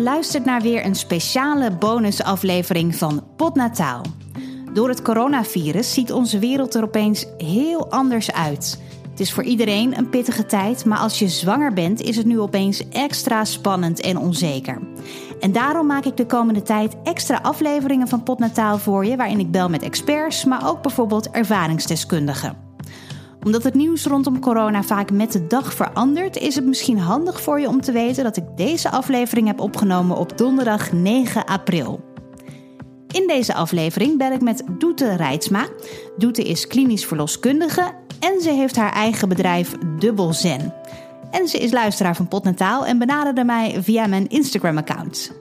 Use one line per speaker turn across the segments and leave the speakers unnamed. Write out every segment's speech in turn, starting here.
Je luistert naar weer een speciale bonusaflevering van Potnataal. Door het coronavirus ziet onze wereld er opeens heel anders uit. Het is voor iedereen een pittige tijd, maar als je zwanger bent, is het nu opeens extra spannend en onzeker. En daarom maak ik de komende tijd extra afleveringen van Potnataal voor je, waarin ik bel met experts, maar ook bijvoorbeeld ervaringsdeskundigen omdat het nieuws rondom corona vaak met de dag verandert, is het misschien handig voor je om te weten dat ik deze aflevering heb opgenomen op donderdag 9 april. In deze aflevering bel ik met Doete Rijtsma. Doete is klinisch verloskundige en ze heeft haar eigen bedrijf Dubbel Zen. En ze is luisteraar van Potnataal en benaderde mij via mijn Instagram-account.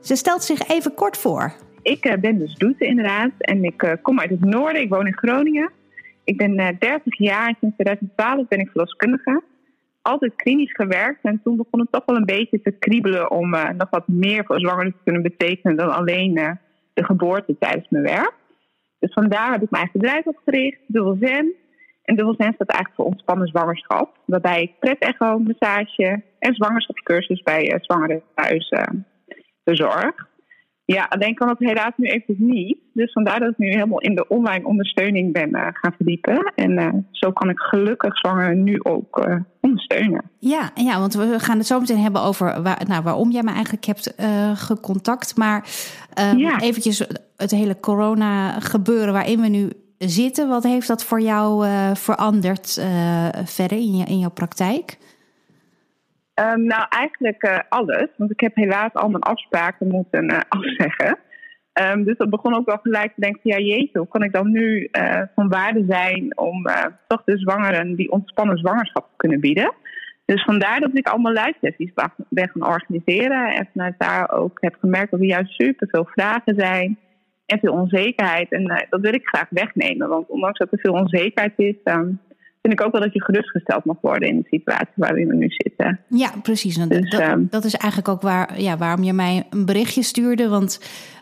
Ze stelt zich even kort voor.
Ik eh, ben dus Doete inderdaad en ik eh, kom uit het noorden. Ik woon in Groningen. Ik ben 30 eh, jaar, sinds 2012 ben ik verloskundige. Altijd klinisch gewerkt en toen begon het toch wel een beetje te kriebelen om uh, nog wat meer voor zwangeren te kunnen betekenen dan alleen uh, de geboorte tijdens mijn werk. Dus vandaar heb ik mijn eigen bedrijf opgericht, Dubbel Zen. En Dubbel Zen staat eigenlijk voor ontspannen zwangerschap. Waarbij ik pret-echo, massage en zwangerschapscursus bij zwangeren thuis verzorg. Ja, alleen kan dat helaas nu even niet. Dus vandaar dat ik nu helemaal in de online ondersteuning ben uh, gaan verdiepen. En uh, zo kan ik gelukkig zwanger nu ook uh, ondersteunen.
Ja, ja, want we gaan het zo meteen hebben over waar, nou, waarom jij me eigenlijk hebt gecontact. Maar ja. eventjes het hele corona gebeuren waarin we nu zitten. Wat heeft dat voor jou veranderd verder in, je, in jouw praktijk?
Um, nou, eigenlijk uh, alles. Want ik heb helaas al mijn afspraken moeten uh, afzeggen. Um, dus dat begon ook wel gelijk te denken: ja, jeetje, hoe kan ik dan nu uh, van waarde zijn om toch de zwangeren die ontspannen zwangerschap te kunnen bieden? Dus vandaar dat ik allemaal live sessies ben gaan organiseren. En vanuit daar ook heb gemerkt dat er juist super veel vragen zijn en veel onzekerheid. En dat wil ik graag wegnemen. Want ondanks dat er veel onzekerheid is, um, vind ik ook wel dat je gerustgesteld mag worden in de situatie waarin we nu zitten.
Ja, precies. Dus, dat, ehm, dat, is eigenlijk ook waar, ja, waarom je mij een berichtje stuurde. Want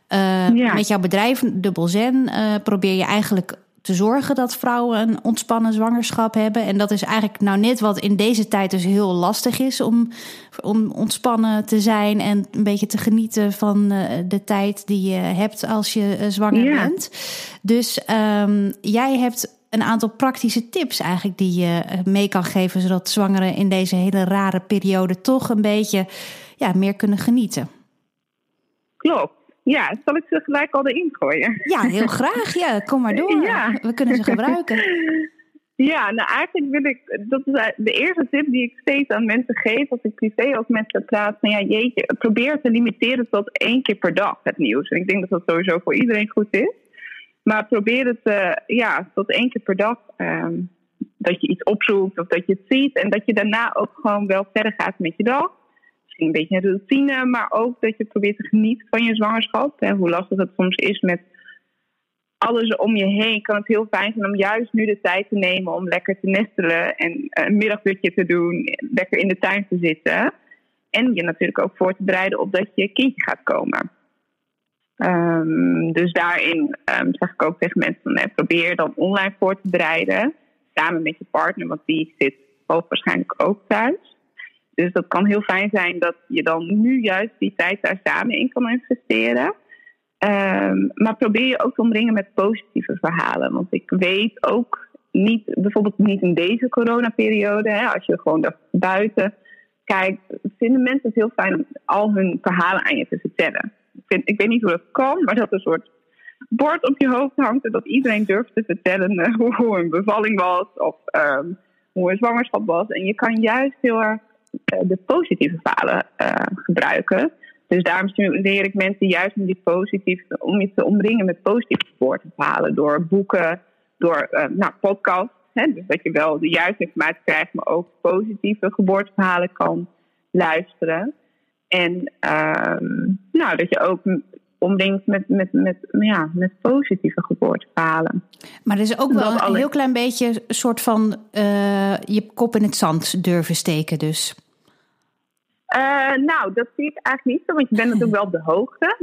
uh, met jouw bedrijf Dubbel Zen uh, probeer je eigenlijk te zorgen dat vrouwen een ontspannen zwangerschap hebben. En dat is eigenlijk nou net wat in deze tijd dus heel lastig is om, om ontspannen te zijn en een beetje te genieten van uh, de tijd die je hebt als je zwanger ja. bent. Dus um, jij hebt een aantal praktische tips eigenlijk die je eh, mee kan geven, zodat zwangeren in deze hele rare periode toch een beetje ja, meer kunnen genieten.
Klopt. Ja, zal ik ze gelijk al erin gooien?
Ja, heel graag. Ja, kom maar door. Ja. We kunnen ze gebruiken.
Ja, nou eigenlijk wil ik, dat is de eerste tip die ik steeds aan mensen geef als ik privé ook met ze praat. Nou ja, jeetje, probeer te limiteren tot één keer per dag het nieuws. En ik denk dat dat sowieso voor iedereen goed is. Maar probeer het uh, ja, tot één keer per dag. Um, dat je iets opzoekt of dat je het ziet. En dat je daarna ook gewoon wel verder gaat met je dag. Misschien een beetje een routine, maar ook dat je probeert te genieten van je zwangerschap. Hè, hoe lastig het soms is met alles om je heen. Kan het heel fijn zijn om juist nu de tijd te nemen om lekker te nestelen. En een middagdutje te doen. Lekker in de tuin te zitten. En je natuurlijk ook voor te bereiden op dat je kindje gaat komen. Um, dus daarin um, zeg ik ook tegen mensen: van, probeer dan online voor te bereiden. Samen met je partner, want die zit hoogwaarschijnlijk ook thuis. Dus dat kan heel fijn zijn dat je dan nu juist die tijd daar samen in kan investeren. Um, maar probeer je ook te omringen met positieve verhalen. Want ik weet ook niet, bijvoorbeeld niet in deze coronaperiode, hè, als je gewoon daar buiten kijkt, vinden mensen het heel fijn om al hun verhalen aan je te vertellen ik weet niet hoe dat kan, maar dat een soort bord op je hoofd hangt en dat iedereen durft te vertellen uh, hoe, een bevalling was of um, hoe een zwangerschap was. En je kan juist heel erg uh, de positieve verhalen uh, gebruiken. Dus daarom stimuleer ik mensen juist om, die positief, om je te omringen met positieve geboorteverhalen. Door boeken, door nou, podcasts. Hè, dus dat je wel de juiste informatie krijgt, maar ook positieve geboorteverhalen kan luisteren. En um, nou, dat je ook omringt met, met, met, ja, met positieve geboorteverhalen.
Maar er is ook wel een heel klein beetje een soort van uh, je kop in het zand durven steken dus.
Uh, nou, dat zie ik eigenlijk niet zo, want je bent natuurlijk wel op de hoogte.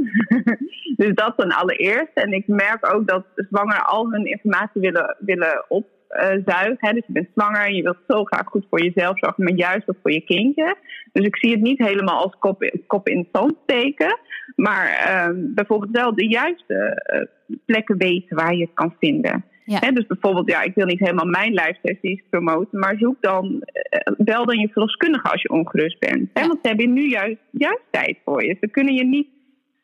dus dat dan allereerst. En ik merk ook dat zwangeren al hun informatie willen, willen opzuigen. dus je bent zwanger en je wilt zo graag goed voor jezelf zorgen, maar juist ook voor je kindje. Dus ik zie het niet helemaal als kop, kop in het zand steken. Maar uh, bijvoorbeeld wel de juiste uh, plekken weten waar je het kan vinden. Ja. dus bijvoorbeeld, ja, ik wil niet helemaal mijn live promoten, maar zoek dan, uh, bel dan je verloskundige als je ongerust bent. Hè? Want ze hebben nu juist, juist tijd voor je. Ze kunnen je niet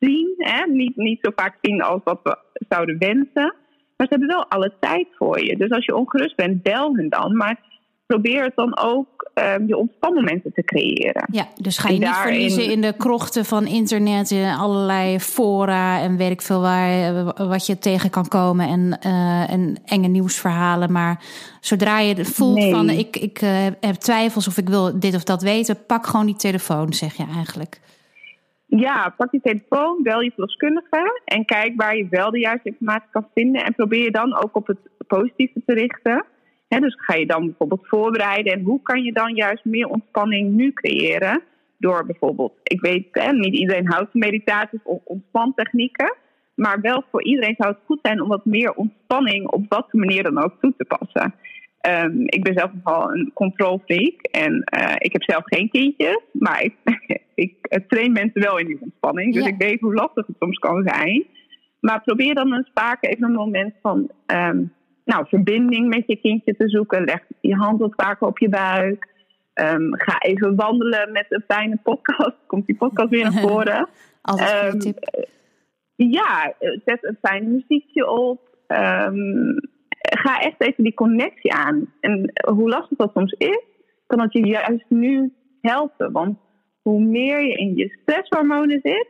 zien, hè? Niet, niet zo vaak zien als wat we zouden wensen. Maar ze hebben wel alle tijd voor je. Dus als je ongerust bent, bel hen dan. Maar probeer het dan ook um, je ontspanmomenten te creëren.
Ja, dus ga je niet verliezen in de krochten van internet, in allerlei fora en weet ik veel waar, eh, wat je tegen kan komen en, uh, en enge nieuwsverhalen. Maar zodra je voelt van ik, ik uh, heb twijfels of ik wil dit of dat weten, pak gewoon die telefoon, zeg je eigenlijk.
Ja, pak die telefoon, bel je verloskundige en kijk waar je wel de juiste informatie kan vinden. En probeer je dan ook op het positieve te richten dus ga je dan bijvoorbeeld voorbereiden en hoe kan je dan juist meer ontspanning nu creëren? Door bijvoorbeeld, ik weet, niet iedereen houdt van meditaties of ontspantechnieken. Maar wel voor iedereen zou het goed zijn om wat meer ontspanning op wat manier dan ook toe te passen. Um, ik ben zelf nogal een controlfreak en uh, ik heb zelf geen kindjes, maar ik, ik train mensen wel in die ontspanning. Dus ik weet hoe lastig het soms kan zijn. Maar probeer dan eens vaak even een moment van um, nou, verbinding met je kindje te zoeken. Leg je hand wat vaker op je buik. Um, ga even wandelen met een fijne podcast. Komt die podcast weer naar voren.
Altijd um, tip.
Ja, zet een fijn muziekje op. Um, ga echt even die connectie aan. En hoe lastig dat soms is, kan dat je juist nu helpen. Want hoe meer je in je stresshormonen zit,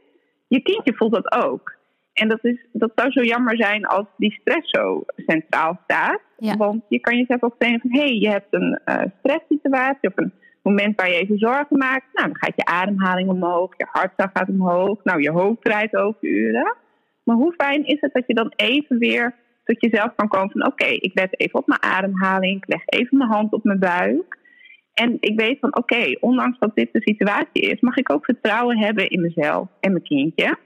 je kindje voelt dat ook. En dat, is, dat zou zo jammer zijn als die stress zo centraal staat. Want je kan jezelf ook zeggen van... hé, hey, je hebt een uh, stresssituatie of een moment waar je even zorgen maakt. Nou, dan gaat je ademhaling omhoog, je hartslag gaat omhoog. Nou, je hoofd draait over uren. Maar hoe fijn is het dat je dan even weer tot jezelf kan komen van... oké, ik let even op mijn ademhaling, ik leg even mijn hand op mijn buik... En ik weet van oké, ondanks dat dit de situatie is, mag ik ook vertrouwen hebben in mezelf en mijn kindje.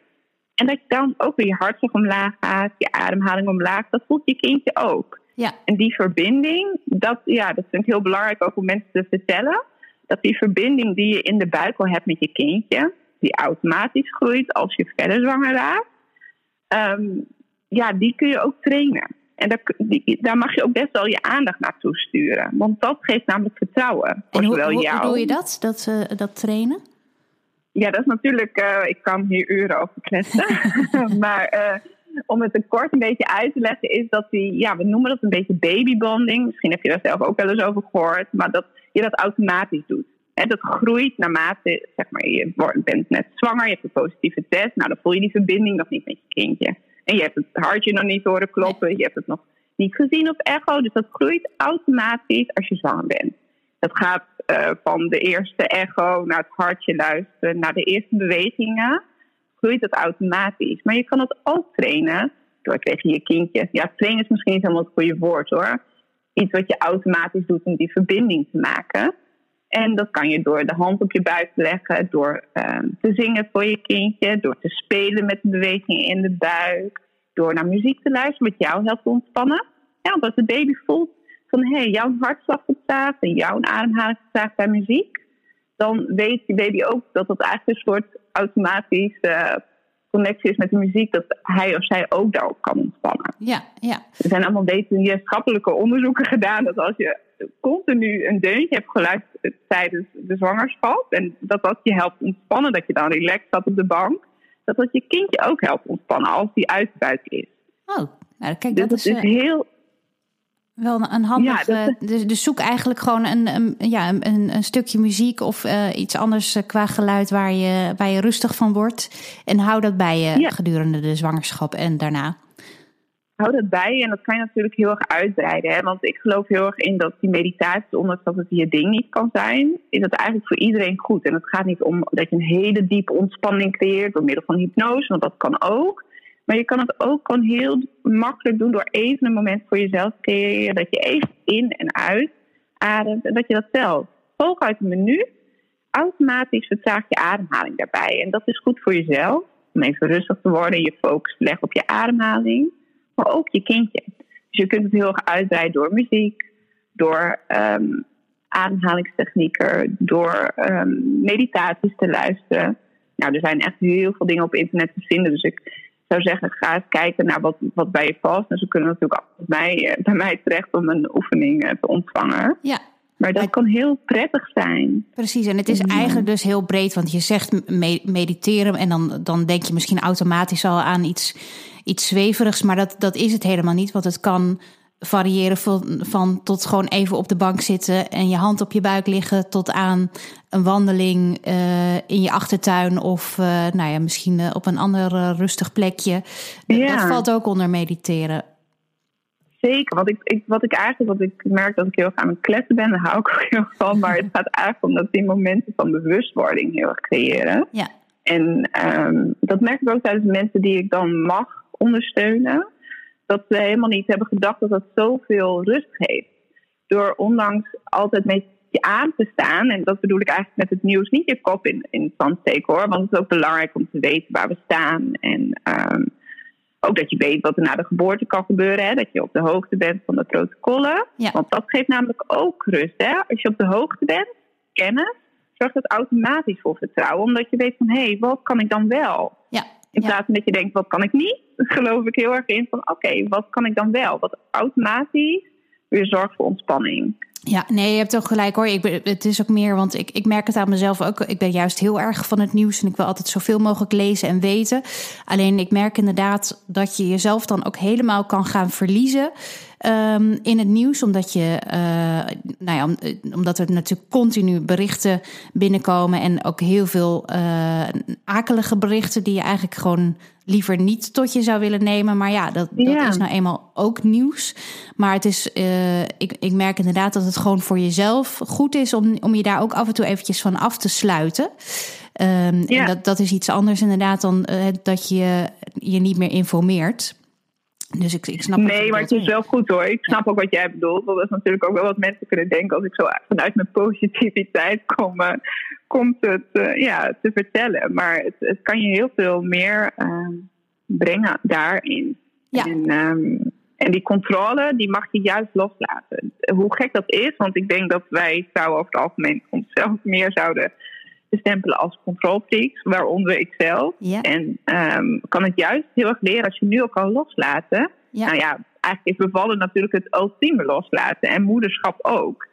En dat je dan ook weer je hartslag omlaag gaat, je ademhaling omlaag. Dat voelt je kindje ook.
Ja.
En die verbinding, dat, ja, dat vind ik heel belangrijk ook om mensen te vertellen. Dat die verbinding die je in de buik al hebt met je kindje, die automatisch groeit als je verder zwanger raakt. Ehm, ja, die kun je ook trainen. En daar, die, daar, mag je ook best wel je aandacht naartoe sturen. Want dat geeft namelijk vertrouwen.
En hoe, hoe, hoe doe je dat, dat, uh, dat trainen?
Ja, dat is natuurlijk, uh, ik kan hier uren over kletsen. maar uh, om het een kort een beetje uit te leggen, is dat die, ja, we noemen dat een beetje babybonding. Misschien heb je daar zelf ook wel eens over gehoord, maar dat je dat automatisch doet. En dat groeit naarmate, zeg maar, je bent net zwanger, je hebt een positieve test. Nou, dan voel je die verbinding nog niet met je kindje. En je hebt het hartje nog niet horen kloppen, je hebt het nog niet gezien op echo. Dus dat groeit automatisch als je zwanger bent. Dat gaat uh, van de eerste echo naar het hartje luisteren, naar de eerste bewegingen. Groeit dat automatisch. Maar je kan het ook trainen door tegen je kindje. Ja, trainen is misschien niet helemaal het goede woord hoor. Iets wat je automatisch doet om die verbinding te maken. En dat kan je door de hand op je buik te leggen, door uh, te zingen voor je kindje, door te spelen met de bewegingen in de buik, door naar muziek te luisteren wat jou helpt ontspannen. Ja, want als de baby voelt van hé, hey, jouw hartslag vertraagt en jouw ademhaling vertraagt bij muziek, dan weet die baby ook dat dat eigenlijk een soort automatische uh, connectie is met de muziek, dat hij of zij ook daarop kan ontspannen.
Ja, ja.
Er zijn allemaal wetenschappelijke onderzoeken gedaan dat als je continu een deuntje hebt geluisterd tijdens de zwangerschap en dat dat je helpt ontspannen, dat je dan relaxed zat op de bank, dat dat je kindje ook helpt ontspannen als die uitbuik is.
Oh, nou kijk,
dus
dat,
is, is heel
wel een handig. Ja, dus, dus, zoek eigenlijk gewoon een, een ja, een, een, stukje muziek of uh, iets anders eh, qua geluid waar je, waar je rustig van wordt. En hou dat bij je gedurende de zwangerschap en daarna.
Hou dat bij je en dat kan je natuurlijk heel erg uitbreiden. Hè? Want ik geloof heel erg in dat die meditatie, ondanks dat het je ding niet kan zijn, is dat eigenlijk voor iedereen goed. En het gaat niet om dat je een hele diepe ontspanning creëert door middel van hypnose, want dat kan ook. Maar je kan het ook gewoon heel makkelijk doen door even een moment voor jezelf te creëren. Dat je even in en uit ademt en dat je dat telt. uit een minuut. automatisch vertraagt je ademhaling daarbij. En dat is goed voor jezelf, om even rustig te worden, je focus te leggen op je ademhaling, maar ook je kindje. Dus je kunt het heel erg uitbreiden door muziek, door um, ademhalingstechnieken, door um, meditaties te luisteren. Nou, er zijn echt heel veel dingen op internet te vinden. Dus ik zou zeggen, ga eens kijken naar wat, wat bij je past. En ze kunnen natuurlijk altijd bij mij, eh, bij mij terecht om een oefening eh, te ontvangen.
Ja.
Maar dat kan heel prettig zijn.
Precies, en het is eigenlijk dus heel breed, want je zegt mediteren en dan, dan denk je misschien automatisch al aan iets, iets zweverigs, maar dat, dat is het helemaal niet, want het kan variëren van, van tot gewoon even op de bank zitten en je hand op je buik liggen, tot aan een wandeling uh, in je achtertuin of uh, nou ja, misschien uh, op een ander rustig plekje. Ja. Dat valt ook onder mediteren.
Zeker, want ik, ik, wat ik eigenlijk wat ik merk dat ik heel erg aan het kletsen ben, daar hou ik ook heel van. Maar het gaat eigenlijk om dat die momenten van bewustwording heel erg creëren.
Ja.
En um, dat merk ik ook tijdens mensen die ik dan mag ondersteunen dat ze helemaal niet hebben gedacht dat dat zoveel rust geeft. Door ondanks altijd met je aan te staan, en dat bedoel ik eigenlijk met het nieuws, niet je kop in, in het zand steken hoor, want het is ook belangrijk om te weten waar we staan. En um, ook dat je weet wat er na de geboorte kan gebeuren, hè, dat je op de hoogte bent van de protocollen.
Ja.
Want dat geeft namelijk ook rust. Hè? Als je op de hoogte bent, kennis, zorgt dat automatisch voor vertrouwen, omdat je weet van hé, hey, wat kan ik dan wel?
Ja.
In plaats van dat je denkt, wat kan ik niet? geloof ik heel erg in van oké, wat kan ik dan wel? Wat automatisch weer zorgt voor ontspanning.
Ja, nee, je hebt ook gelijk hoor. Ik het is ook meer, want ik, ik merk het aan mezelf ook. Ik ben juist heel erg van het nieuws en ik wil altijd zoveel mogelijk lezen en weten. Alleen ik merk inderdaad dat je jezelf dan ook helemaal kan gaan verliezen. Um, in het nieuws, omdat, je, uh, nou ja, omdat er natuurlijk continu berichten binnenkomen en ook heel veel uh, akelige berichten die je eigenlijk gewoon liever niet tot je zou willen nemen. Maar ja, dat, dat
Ja.
is nou eenmaal ook nieuws. Maar het is, uh, ik, ik merk inderdaad dat het gewoon voor jezelf goed is om, om je daar ook af en toe eventjes van af te sluiten. Um,
Ja.
En dat, dat is iets anders inderdaad dan uh, dat je je niet meer informeert. Dus ik, ik snap
Nee, maar het is wel goed hoor. Ik snap ook wat jij bedoelt. Want dat is natuurlijk ook wel wat mensen kunnen denken als ik zo vanuit mijn positiviteit kom, eh, komt het ja, te vertellen. Maar het, het kan je heel veel meer ehm, brengen daarin.
Ja.
En, ehm, en die controle, die mag je juist loslaten. Hoe gek dat is, want ik denk dat wij vrouwen over het algemeen onszelf meer zouden bestempelen als controlfreaks, waaronder ik zelf.
Ja.
En ehm, kan het juist heel erg leren als je nu al kan loslaten.
Ja.
Nou ja, eigenlijk is bevallen natuurlijk het ultieme loslaten en moederschap ook.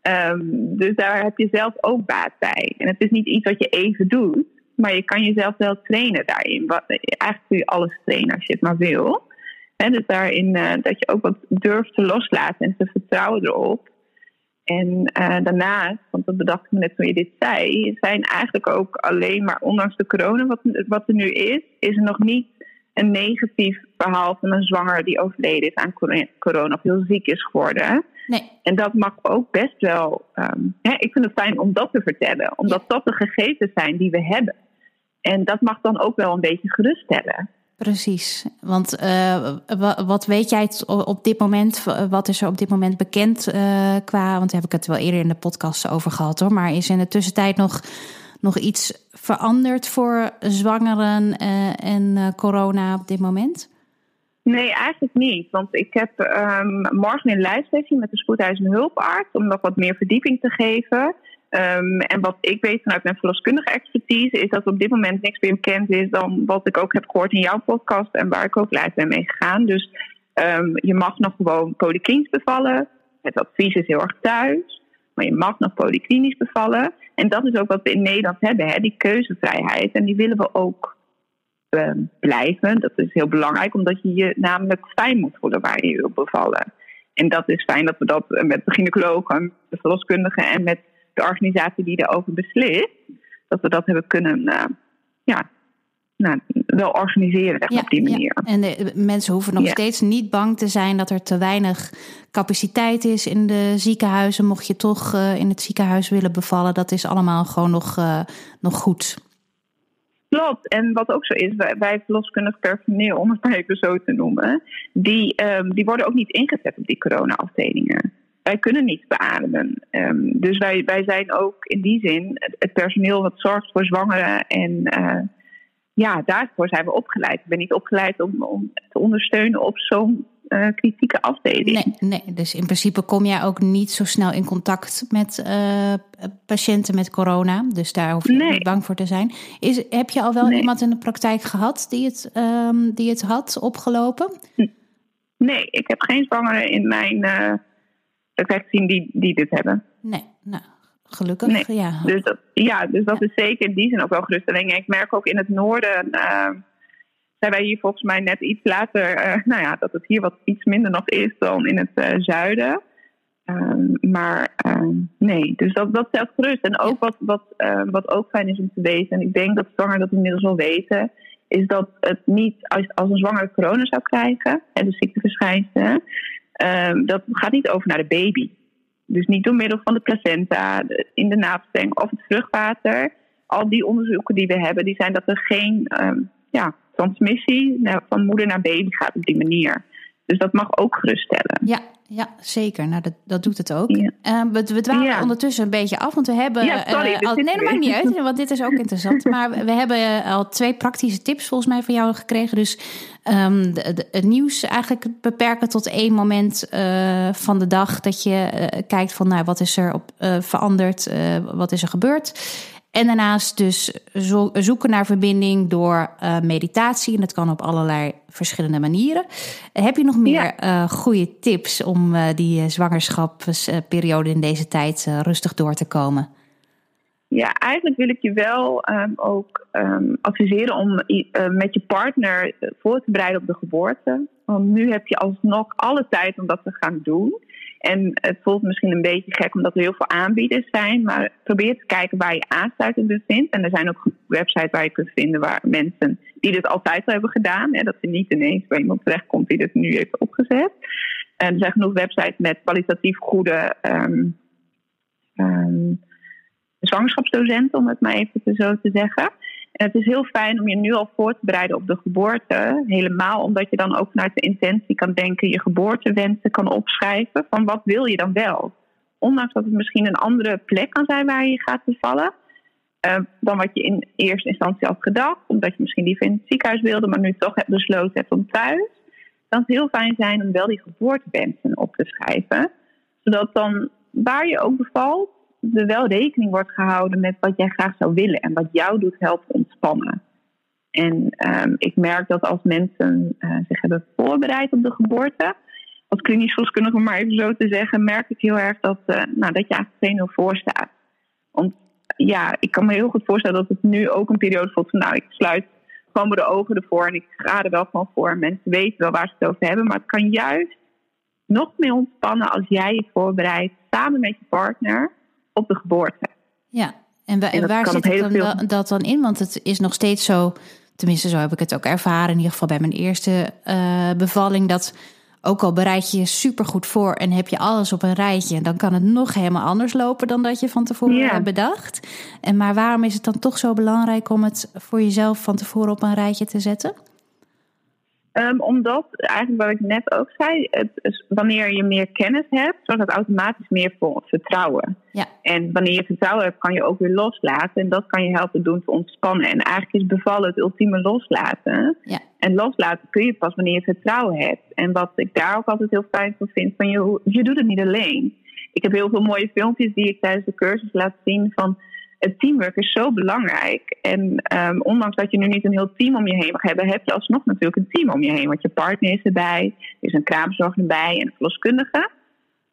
Ehm, dus daar heb je zelf ook baat bij. En het is niet iets wat je even doet, maar je kan jezelf wel trainen daarin. Wat, eigenlijk kun je alles trainen als je het maar wil. Dus daarin eh, dat je ook wat durft te loslaten en te vertrouwen erop. En eh, daarnaast, want dat bedacht ik me net toen je dit zei, zijn eigenlijk ook alleen maar, ondanks de corona wat, wat er nu is, is er nog niet een negatief verhaal van een zwanger die overleden is aan cor- corona of heel ziek is geworden.
Nee,
En dat mag ook best wel. ehm, hè, ik vind het fijn om dat te vertellen, omdat dat de gegevens zijn die we hebben. En dat mag dan ook wel een beetje geruststellen.
Precies. Want eh, wa- wat weet jij op dit moment? Wat is er op dit moment bekend eh, qua? Want daar heb ik het wel eerder in de podcast over gehad hoor. Maar is in de tussentijd nog, nog iets veranderd voor zwangeren eh, en corona op dit moment?
Nee, eigenlijk niet. Want ik heb ehm, morgen een lijstsessie met de spoedeisende hulparts om nog wat meer verdieping te geven. Ehm, en wat ik weet vanuit mijn verloskundige expertise is dat op dit moment niks meer bekend is dan wat ik ook heb gehoord in jouw podcast en waar ik ook live ben mee gegaan. Dus ehm, je mag nog gewoon polyklinisch bevallen. Het advies is heel erg thuis. Maar je mag nog polyklinisch bevallen. En dat is ook wat we in Nederland hebben, hè, die keuzevrijheid. En die willen we ook eh, blijven. Dat is heel belangrijk, omdat je je namelijk fijn moet voelen waar je wil bevallen. En dat is fijn dat we dat eh, met de gynaecologen, de verloskundigen en met de organisatie die daarover beslist, dat we dat hebben kunnen eh, ja, nou, wel organiseren op die manier.
En de, mensen hoeven nog
Ja.
steeds niet bang te zijn dat er te weinig capaciteit is in de ziekenhuizen. Mocht je toch eh, in het ziekenhuis willen bevallen, dat is allemaal gewoon nog, eh, nog goed.
Klopt. En wat ook zo is, wij, wij verloskundig personeel, om het maar even zo te noemen, die, ehm, die worden ook niet ingezet op die corona-afdelingen. Wij kunnen niet beademen. Ehm, dus wij, wij zijn ook in die zin het, personeel wat zorgt voor zwangeren. En uh, ja, daarvoor zijn we opgeleid. Ik ben niet opgeleid om, om te ondersteunen op zo'n uh, kritieke afdeling.
Nee, nee, dus in principe kom jij ook niet zo snel in contact met uh, patiënten met corona. Dus daar hoef je niet bang voor te zijn. Is, heb je al wel iemand in de praktijk gehad die het, um, die het had opgelopen?
Nee, ik heb geen zwangeren in mijn praktijk gezien die, die dit hebben.
Nee, nou, gelukkig. Ja.
Dus dat, ja, dus dat is zeker in die zin ook wel geruststelling. Ik merk ook in het noorden zijn wij hier volgens mij net iets later, uh, nou ja, dat het hier wat iets minder nog is dan in het uh, zuiden. Um, maar uh, nee, dus dat, dat stelt gerust. En ook wat, wat, ehm, wat ook fijn is om te weten, en ik denk dat zwangeren dat inmiddels wel weten, is dat het niet als, als een zwangere corona zou krijgen, en de ziekteverschijnselen, dat gaat niet over naar de baby. Dus niet door middel van de placenta, in de navelstreng of het vruchtwater. Al die onderzoeken die we hebben, die zijn dat er geen ja, transmissie van moeder naar baby gaat op die manier. Dus dat mag ook geruststellen.
Ja, ja zeker. Nou, dat, dat doet het ook. Uh, we, we dwalen ondertussen een beetje af, want we hebben.
Ja, sorry, uh, al,
nee, dat maakt niet uit, want dit is ook interessant. maar we, hebben eh, al twee praktische tips volgens mij van jou gekregen. Dus um, de, het nieuws eigenlijk beperken tot één moment uh, van de dag dat je kijkt van, nou, wat is er op, veranderd, wat is er gebeurd. En daarnaast dus zoeken naar verbinding door uh, meditatie. En dat kan op allerlei verschillende manieren. Heb je nog meer ja. uh, goede tips om uh, die zwangerschapsperiode in deze tijd rustig door te komen?
Ja, eigenlijk wil ik je wel um, ook um, adviseren om met je partner voor te bereiden op de geboorte. Want nu heb je alsnog alle tijd om dat te gaan doen. En het voelt misschien een beetje gek omdat er heel veel aanbieders zijn, maar probeer te kijken waar je aansluiting bevindt. En er zijn ook websites waar je kunt vinden waar mensen die dit altijd al hebben gedaan, hè, dat ze niet ineens bij iemand terechtkomt die dit nu heeft opgezet. En er zijn genoeg websites met kwalitatief goede um, zwangerschapsdocenten, om het maar even zo te zeggen. En het is heel fijn om je nu al voor te bereiden op de geboorte. Helemaal omdat je dan ook vanuit de intentie kan denken, je geboortewensen kan opschrijven. Van wat wil je dan wel? Ondanks dat het misschien een andere plek kan zijn waar je gaat bevallen. Uh, dan wat je in eerste instantie had gedacht. Omdat je misschien liever in het ziekenhuis wilde, maar nu toch hebt besloten hebt om thuis. Dan het heel fijn zijn om wel die geboortewensen op te schrijven. Zodat dan waar je ook bevalt, er wel rekening wordt gehouden met wat jij graag zou willen en wat jou doet helpen ontspannen. En um, ik merk dat als mensen uh, zich hebben voorbereid op de geboorte, als klinisch verloskundige om maar even zo te zeggen, merk ik heel erg dat, uh, nou, dat je eigenlijk 2-0 voor staat. Want ja, ik kan me heel goed voorstellen dat het nu ook een periode voelt van, nou, ik sluit gewoon de ogen ervoor en ik ga er wel van voor. Mensen weten wel waar ze het over hebben, maar het kan juist nog meer ontspannen als jij je voorbereidt samen met je partner op de geboorte.
Ja, en, waar zit dan, veel... dat dan in? Want het is nog steeds zo, tenminste zo heb ik het ook ervaren, in ieder geval bij mijn eerste uh, bevalling, dat ook al bereid je je supergoed voor en heb je alles op een rijtje, dan kan het nog helemaal anders lopen dan dat je van tevoren hebt bedacht. En maar waarom is het dan toch zo belangrijk om het voor jezelf van tevoren op een rijtje te zetten?
Um, omdat, eigenlijk wat ik net ook zei, het wanneer je meer kennis hebt, zorgt dat automatisch meer voor vertrouwen.
Ja.
En wanneer je vertrouwen hebt, kan je ook weer loslaten. En dat kan je helpen doen te ontspannen. En eigenlijk is bevallen het ultieme loslaten.
Ja.
En loslaten kun je pas wanneer je vertrouwen hebt. En wat ik daar ook altijd heel fijn van vind, van je, je doet het niet alleen. Ik heb heel veel mooie filmpjes die ik tijdens de cursus laat zien van het teamwork is zo belangrijk. En um, ondanks dat je nu niet een heel team om je heen mag hebben, heb je alsnog natuurlijk een team om je heen. Want je partner is erbij, er is een kraamzorger erbij en een verloskundige.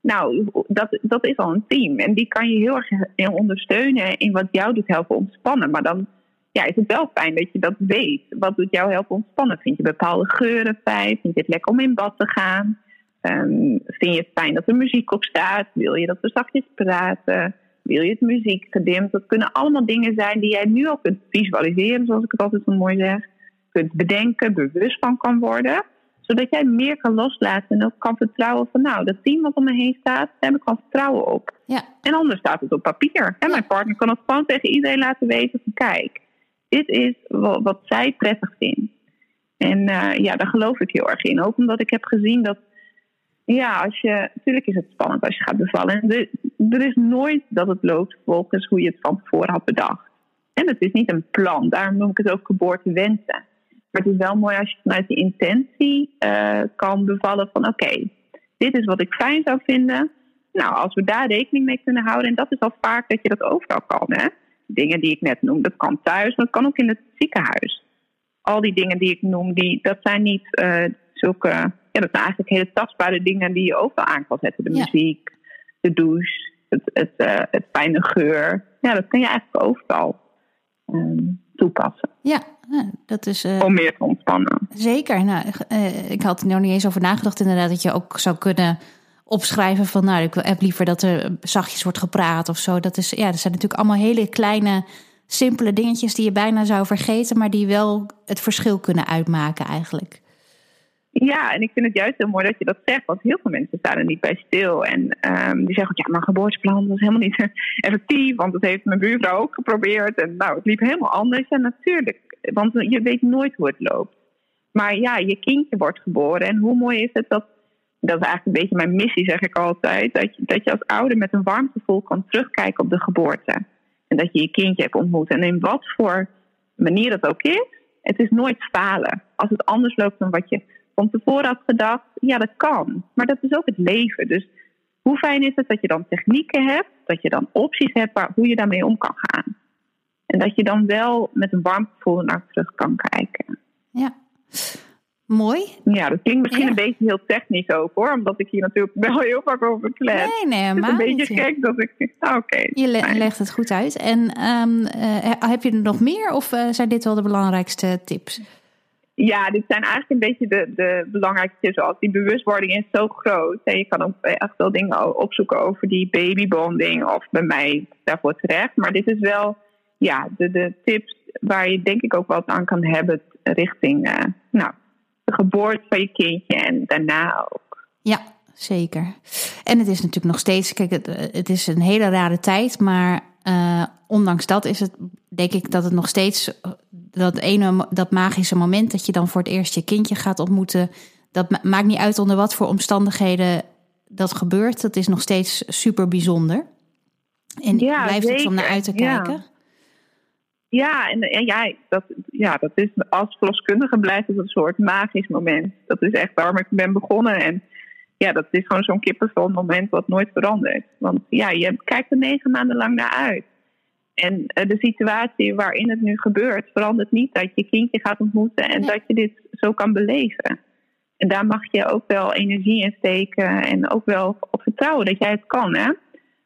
Nou, dat, dat is al een team. En die kan je heel erg ondersteunen in wat jou doet helpen ontspannen. Maar dan ja, is het wel fijn dat je dat weet. Wat doet jou helpen ontspannen? Vind je bepaalde geuren fijn? Vind je het lekker om in bad te gaan? Um, vind je het fijn dat er muziek op staat? Wil je dat we zachtjes praten? Wil je het muziek gedimd? Dat kunnen allemaal dingen zijn die jij nu al kunt visualiseren, zoals ik het altijd zo mooi zeg. Kunt bedenken, bewust van kan worden. Zodat jij meer kan loslaten en ook kan vertrouwen van nou, dat team wat om me heen staat, daar heb ik al vertrouwen op.
Ja.
En anders staat het op papier. En mijn partner kan het gewoon tegen iedereen laten weten van kijk, dit is wat, zij prettig vindt. En uh, ja, daar geloof ik heel erg in. Ook omdat ik heb gezien dat ja, als je, natuurlijk is het spannend als je gaat bevallen. Er, is nooit dat het loopt volgens hoe je het van tevoren had bedacht. En het is niet een plan, daarom noem ik het ook geboortewensen. Maar het is wel mooi als je vanuit die intentie uh, kan bevallen van oké, dit is wat ik fijn zou vinden. Nou, als we daar rekening mee kunnen houden, en dat is al vaak dat je dat overal kan. Hè? Dingen die ik net noem, dat kan thuis, maar dat kan ook in het ziekenhuis. Al die dingen die ik noem, die, dat zijn niet uh, zulke. Ja, dat zijn eigenlijk hele tastbare dingen die je overal aan kan zetten. De muziek, de douche, het, het, uh, het fijne geur. Ja, dat kun je eigenlijk overal um, toepassen.
Ja, dat is.
Uh, Om meer te ontspannen.
Zeker. Nou, uh, ik had er nog niet eens over nagedacht, inderdaad, dat je ook zou kunnen opschrijven van, nou, ik heb liever dat er zachtjes wordt gepraat of zo. Dat is, ja, dat zijn natuurlijk allemaal hele kleine, simpele dingetjes die je bijna zou vergeten, maar die wel het verschil kunnen uitmaken eigenlijk.
Ja, en ik vind het juist heel mooi dat je dat zegt, want heel veel mensen staan er niet bij stil. En um, die zeggen, ja, maar geboorteplan was helemaal niet effectief, want dat heeft mijn buurvrouw ook geprobeerd. En nou, het liep helemaal anders. En natuurlijk, want je weet nooit hoe het loopt. Maar ja, je kindje wordt geboren. En hoe mooi is het dat, dat is eigenlijk een beetje mijn missie, zeg ik altijd, dat je, dat je als ouder met een warm gevoel kan terugkijken op de geboorte. En dat je je kindje hebt ontmoet. En in wat voor manier dat ook is, het is nooit falen. Als het anders loopt dan wat je van tevoren had gedacht, ja, dat kan. Maar dat is ook het leven. Dus hoe fijn is het dat je dan technieken hebt, dat je dan opties hebt waar, hoe je daarmee om kan gaan. En dat je dan wel met een warm gevoel naar terug kan kijken.
Ja, mooi.
Ja, dat klinkt misschien een beetje heel technisch ook hoor, omdat ik hier natuurlijk wel heel vaak over klets.
Nee, nee,
maar. Het is een beetje gek dat ik. Ah, Oké.
je legt het goed uit. En um, uh, heb je er nog meer of uh, zijn dit wel de belangrijkste tips?
Ja, dit zijn eigenlijk een beetje de, de belangrijkste. Zoals die bewustwording is zo groot. Je kan ook echt wel dingen opzoeken over die babybonding. Of bij mij daarvoor terecht. Maar dit is wel ja, de, de tips waar je denk ik ook wat aan kan hebben richting uh, nou, de geboorte van je kindje en daarna ook.
Ja, zeker. En het is natuurlijk nog steeds, kijk, het, het is een hele rare tijd, maar uh, ondanks dat is het, denk ik, dat het nog steeds dat ene, dat magische moment dat je dan voor het eerst je kindje gaat ontmoeten, dat maakt niet uit onder wat voor omstandigheden dat gebeurt. Dat is nog steeds super bijzonder. En ja, blijft het om naar uit te kijken.
Ja. Ja, en, en ja, dat, ja, dat is als verloskundige blijft het een soort magisch moment. Dat is echt waarom ik ben begonnen. En ja, dat is gewoon zo'n kippenvel moment wat nooit verandert. Want ja, je kijkt er negen maanden lang naar uit. En uh, de situatie waarin het nu gebeurt, verandert niet dat je kindje gaat ontmoeten en dat je dit zo kan beleven. En daar mag je ook wel energie in steken en ook wel op vertrouwen dat jij het kan. Hè?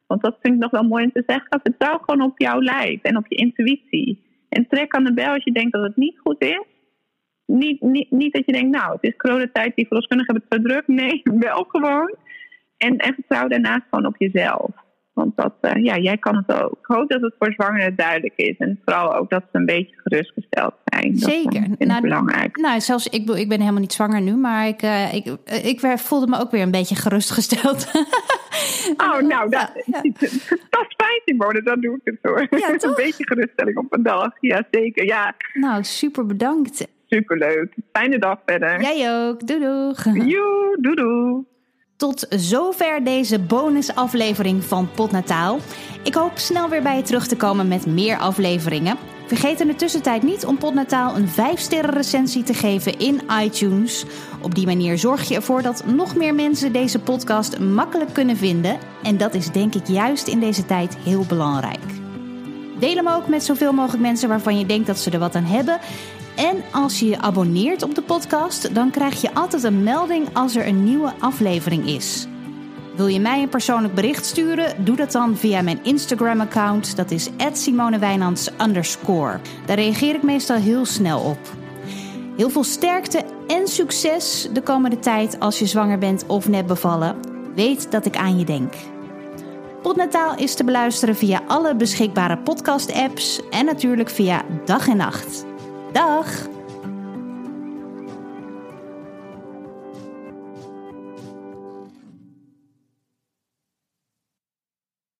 Want dat vind ik nog wel mooi om te zeggen. Vertrouw gewoon op jouw lijf en op je intuïtie. En trek aan de bel als je denkt dat het niet goed is. Niet, niet, niet dat je denkt, nou, het is coronatijd, die verloskundigen hebben het zo druk. Nee, wel gewoon. En, en vertrouw daarnaast gewoon op jezelf. Want dat, uh, ja, jij kan het ook. Ik hoop dat het voor zwangeren duidelijk is. En vooral ook dat ze een beetje gerustgesteld zijn.
Zeker.
Dat nou, belangrijk.
Nou, zelfs ik, ik ben helemaal niet zwanger nu, maar ik, uh, ik, ik voelde me ook weer een beetje gerustgesteld.
oh, nou, dat, ja. dat is fijn, Simone. Dan doe ik het hoor. Ja, een beetje geruststelling op een dag. Ja, zeker. Ja.
Nou, super bedankt.
Superleuk. Fijne dag verder.
Jij ook. Doei doeg.
Joe, doei doei.
Tot zover deze bonusaflevering van Potnataal. Ik hoop snel weer bij je terug te komen met meer afleveringen. Vergeet in de tussentijd niet om Potnataal een 5-sterren recensie te geven in iTunes. Op die manier zorg je ervoor dat nog meer mensen deze podcast makkelijk kunnen vinden. En dat is denk ik juist in deze tijd heel belangrijk. Deel hem ook met zoveel mogelijk mensen waarvan je denkt dat ze er wat aan hebben. En als je je abonneert op de podcast, dan krijg je altijd een melding als er een nieuwe aflevering is. Wil je mij een persoonlijk bericht sturen? Doe dat dan via mijn Instagram-account. Dat is @simonewijnands Daar reageer ik meestal heel snel op. Heel veel sterkte en succes de komende tijd als je zwanger bent of net bevallen. Weet dat ik aan je denk. Potnataal is te beluisteren via alle beschikbare podcast-apps en natuurlijk via dag en nacht. Dag!